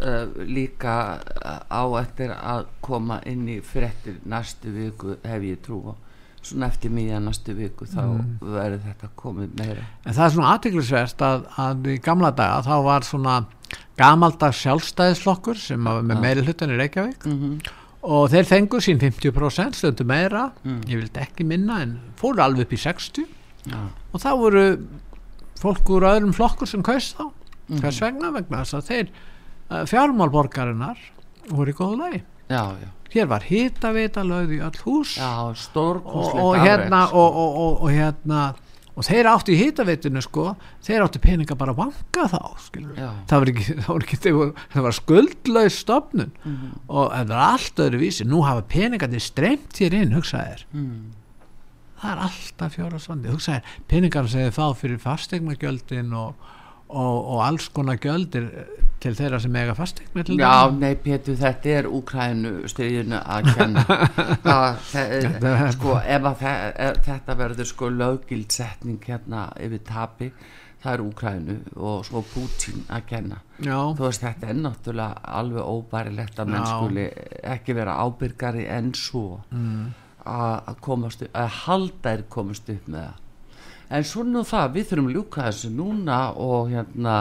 uh, líka uh, á eftir að koma inn í fréttir næstu viku hef ég trú á. Svona eftir miðja næstu viku þá verður þetta komið meira. En það er svona aðtiklisverst að, að í gamla daga þá var svona gamaldags sjálfstæðisflokkur sem var með meiri hlutan í Reykjavík mm og þeir fengu sín 50% stundu meira, ég vildi ekki minna en fóru alveg upp í 60 Já, og þá voru fólk úr öðrum flokkur sem kaust þá. Hvers vegna? Vegna þess að þeir fjármálborgarinnar voru í góðu lagi. Já, já, hér var hitavita lögð í öll hús já og, stórkostlegt og hérna afrek, og, og, og, og hérna og þeir áttu í hitavitinu sko þeir áttu peninga bara að vanka þá það var ekki, það var, ekki það var, það var skuldlaus stofnun. Mhm. og það var allt öðru vísi nú hafa peningandi streymt hér inn hugsaðir mm, það er alltaf fjóra svandi hugsaðir peningar sem þið fá fyrir fastegnagjöldin og, og, og alls konar gjöldir til þeirra sem eiga fastegn Já, nei Pétur, þetta er Úkrænu styrjunu að kenna. Það, það, sko, ef að það, þetta verður sko lögildsetning hérna yfir tapi það er Úkrænu og svo Putin að kenna. Já. þú veist þetta er náttúrulega alveg óbærilegt að menn skuli ekki vera ábyrgari en svo mm. að komast að halda er komast upp með það en svona það, við þurfum að ljúka þessu núna og hérna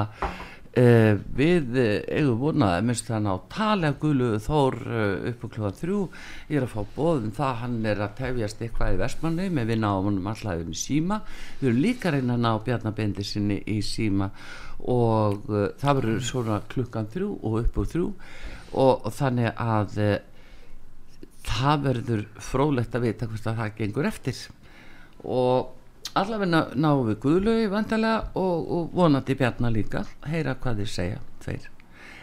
Uh, við uh, eigum vonaði minnst þannig á tala gulu þór uh, upp á klúðan þrjú. Ég er að fá bóðum það hann er að tefjast eitthvað í versmanni með vinna á honum allæðum í síma. Við erum líka reyna að ná bjarnabendi sinni í síma og það verður svona klukkan þrjú og upp á þrjú. Og þannig að það verður frólægt að vita hvort að það gengur eftir. Og allavegna náum við Guðlögi vantarlega og, og vonandi Bjarnar líka. Heyra hvað þið segja tveir.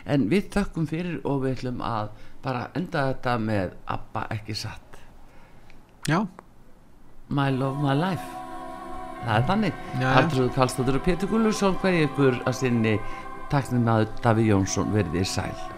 en við þökkum fyrir og við ætlum að bara enda þetta með Abba ekki satt. Já. My Love My Life. Það er þannig. Artur Kallstóttur og Pétur Guðlusson hverjir ykkur að sinni takknum að Daví Jónsson verði í sæl